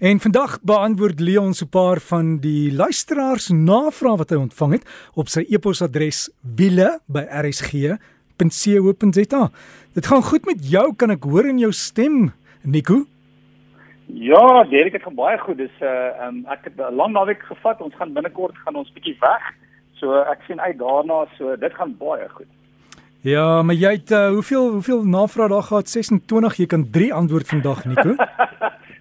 En vandag beantwoord Leon so 'n paar van die luisteraars navrae wat hy ontvang het op sy e-posadres wiele@rsg.co.za. Dit gaan goed met jou, kan ek hoor in jou stem, Nico? Ja, Derek, dit gaan baie goed. Dis uh um, ek het 'n lang naweek gevat. Ons gaan binnekort gaan ons bietjie weg. So ek sien uit daarna, so dit gaan baie goed. Ja, maar jy het uh, hoeveel hoeveel navrae daar gehad? 26. Jy kan 3 antwoord vandag, Nico.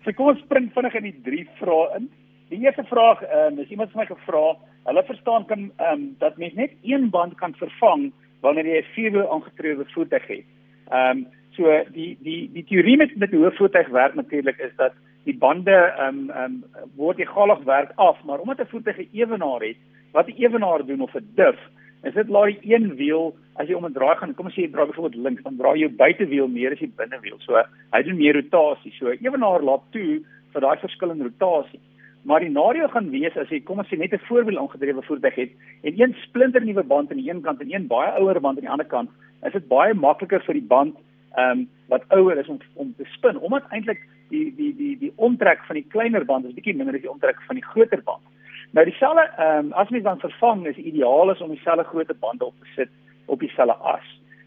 so kom ons spring vinnig in die 3 vrae in. Die eerste vraag, ehm um, is iemand vir my gevra, hulle verstaan kan ehm um, dat mens net een band kan vervang wanneer jy 'n vierwiel aangetrewe voertuig het. Ehm um, So die die die teorie met met die hoofvoertuig werk natuurlik is dat die bande ehm um, ehm um, word egalig werk af, maar omdat 'n voertuig 'n ewenaar het, wat 'n ewenaar doen of 'n dif, is dit laai een wiel as jy om 'n draai gaan, kom ons sê jy draai byvoorbeeld links, dan draai jou buitewiel meer as die binnewiel. So hy doen meer rotasie. So ewenaar laat toe vir daai verskil in rotasie. Maar die nadeel gaan wees as jy kom ons sê net 'n voorwiel aangedrewe voertuig het en een splinter nuwe band aan die een kant en een baie ouer band aan die ander kant, is dit baie makliker vir die band ehm um, wat ouer is om om te spin omdat eintlik die die die die omtrek van die kleiner band is bietjie minder as die omtrek van die groter band. Nou dieselfde ehm um, as mens dan vervang is ideaal is om dieselfde grootte bande op te sit op dieselfde as.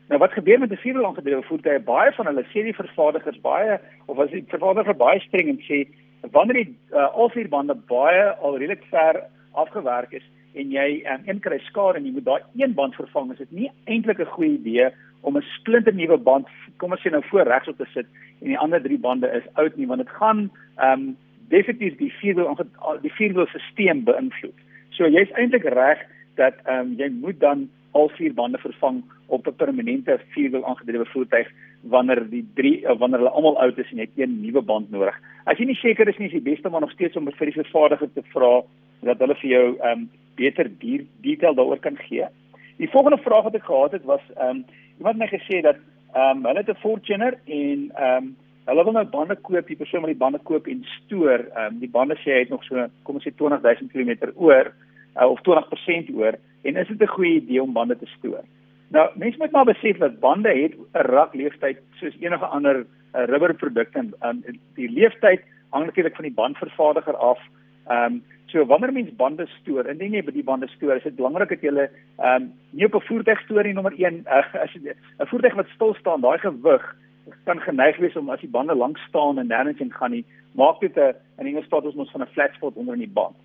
Nou wat gebeur met 'n vierwiel aangedrewe voertuie? Baie van hulle sê die vervaardigers baie of as die vervaardiger baie streng en sê wanneer die uh, al vier bande baie al redelik ver afgewerk is en jy um, een kry skade en jy moet daai een band vervang, is dit nie eintlik 'n goeie idee om 'n splinter nuwe band kom ons sê nou voor regs op te sit en die ander drie bande is oud nie want dit gaan ehm um, definitief die vierwiel die vierwiel stelsel beïnvloed. So jy's eintlik reg dat ehm um, jy moet dan al vier bande vervang op 'n permanente vierwiel aangedrewe voertuig wanneer die drie of wanneer hulle almal oud is en jy het een nuwe band nodig. As jy nie seker is nie, is die beste maar nog steeds om vir die vervaardiger te vra dat hulle vir jou ehm um, beter dier detail daaroor kan gee. Die volgende vraag wat ek gehad het was ehm um, iemand het my gesê dat ehm um, hulle het 'n Fortuner en ehm um, hulle wil nou bande koop, die persoon wat die bande koop en stoor. Ehm um, die bande sê hy het nog so kom ons sê 20000 km oor uh, of 20% oor en is dit 'n goeie idee om bande te stoor? Nou, mense moet maar besef dat bande het 'n rak lewensduur soos enige ander uh, rubberproduk en um, die lewensduur hang natuurlik van die bandvervaardiger af. Ehm um, So wanneer mens bande stoor, indien jy by die bande stoor, is dit belangrik dat jy hulle ehm um, nie op 'n voertuig stoor nie nommer 1. Uh, as 'n voertuig wat stil staan, daai gewig kan geneig wees om as die bande lank staan en nêrens heen gaan nie, maak dit 'n in Engels praat ons mos van 'n flat spot onder in die band.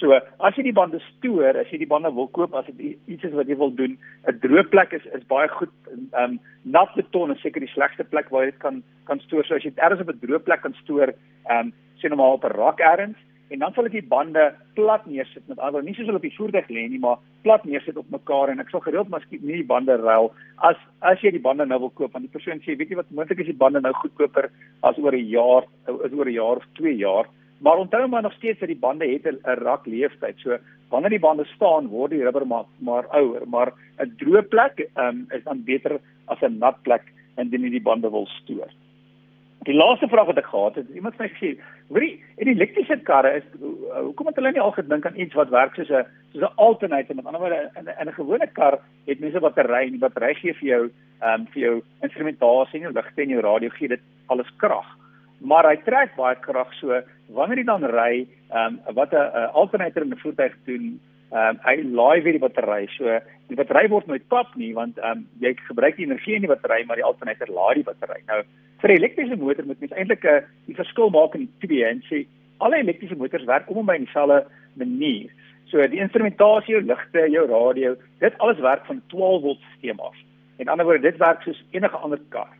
So, as jy die bande stoor, as jy die bande wil koop, as dit iets is wat jy wil doen, 'n droë plek is is baie goed. Ehm um, nat beton is seker die slegste plek waar jy dit kan kan stoor. So as jy dit ergens op 'n droë plek kan stoor, ehm um, sien nou maar op 'n rak ergens en dan sal ek die bande plat neersit met ander nie soos hulle op die voertuig lê nie maar plat neersit op mekaar en ek sal gereeld miskien nie die bande ruil as as jy die bande nou wil koop want die persoon sê weet jy wat moontlik is die bande nou goedkoper as oor 'n jaar is oor 'n jaar of 2 jaar. Maar onthou maar nog steeds dat die bande het 'n rak leeftyd so wanneer die bande staan word die rubber maar maar ouer maar 'n droë plek um, is dan beter as 'n nat plek indien jy die bande wil stoor Die laaste vraag wat ek gehad het, iemand het my gesê, hoorie, en die elektriese karre is hoekom het hulle nie al gedink aan iets wat werk soos 'n soos 'n alternator met ander woorde in 'n 'n gewone kar het mense battery en die battery gee vir jou ehm um, vir jou instrumentasie en jou ligte en jou radio gee dit alles krag. Maar hy trek baie krag so wanneer jy dan ry, ehm um, wat 'n alternator in 'n voertuig doen, ehm um, hy laai weer die battery. So die battery word nooit pap nie want ehm um, jy gebruik die energie in die battery maar die alternator laai die battery. Nou vir 'n elektriese motor moet mens eintlik 'n uh, die verskil maak in twee en sê alle elektriese motors werk om by dieselfde manier. So die instrumentasie, jou ligte, jou radio, dit alles werk van 12 volt stelsel af. In ander woorde, dit werk soos enige ander kar.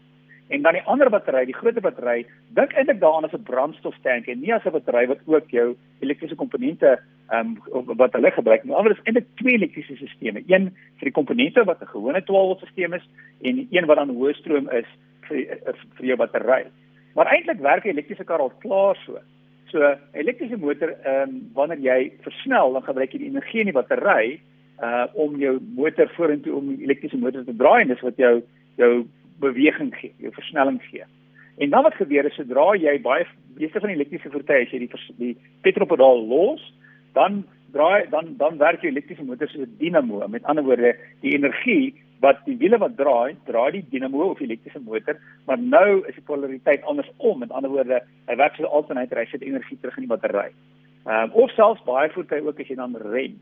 En dan die ander battery, die groter battery, dink eintlik daaraan as 'n brandstoftank en nie as 'n battery wat ook jou elektriese komponente ehm um, wat hulle gebruik. Maar anders is eintlik twee elektriese stelsels. Een vir die komponente wat 'n gewone 12 volt stelsel is en een wat dan hoë stroom is vir vir jou battery. Maar eintlik werk 'n elektriese kar al klaar so. So 'n elektriese motor, ehm um, wanneer jy versnel, dan gebruik jy die energie in die battery uh om jou motor vorentoe om elektriese motor te draai en dis wat jou jou beweging gee, jou versnelling gee. En dan wat gebeur is sodra jy baie meeste van die elektriese voertuie as jy die die petrolpedaal los, dan draai dan dan werk jou elektriese motor soos 'n dinamo. Met ander woorde, die energie wat die wiele wat draai, draai die dinamo of elektriese motor, maar nou is die polariteit andersom. Met ander woorde, hy werk so alternator, hy sit energie terug in die battery. Ehm um, of selfs baie voertuie ook as jy dan rem.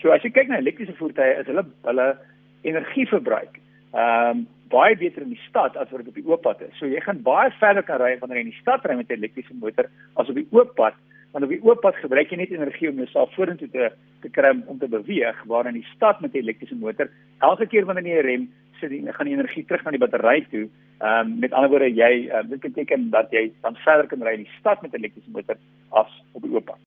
So as jy kyk na elektriese voertuie, is hulle hulle energieverbruik ehm um, baie beter in die stad as wat dit op die oop pad is. So jy gaan baie verder kan ry wanneer jy in die stad ry met 'n elektriese motor as op die oop pad want op die oop pad gebruik jy net energie om jouself vorentoe te te kry om te beweeg, waar in die stad met 'n elektriese motor, elke keer wanneer jy rem, sit jy gaan die energie terug na die battery toe. Ehm um, met ander woorde, jy uh, dit beteken dat jy dan verder kan ry in die stad met 'n elektriese motor as op die oop pad.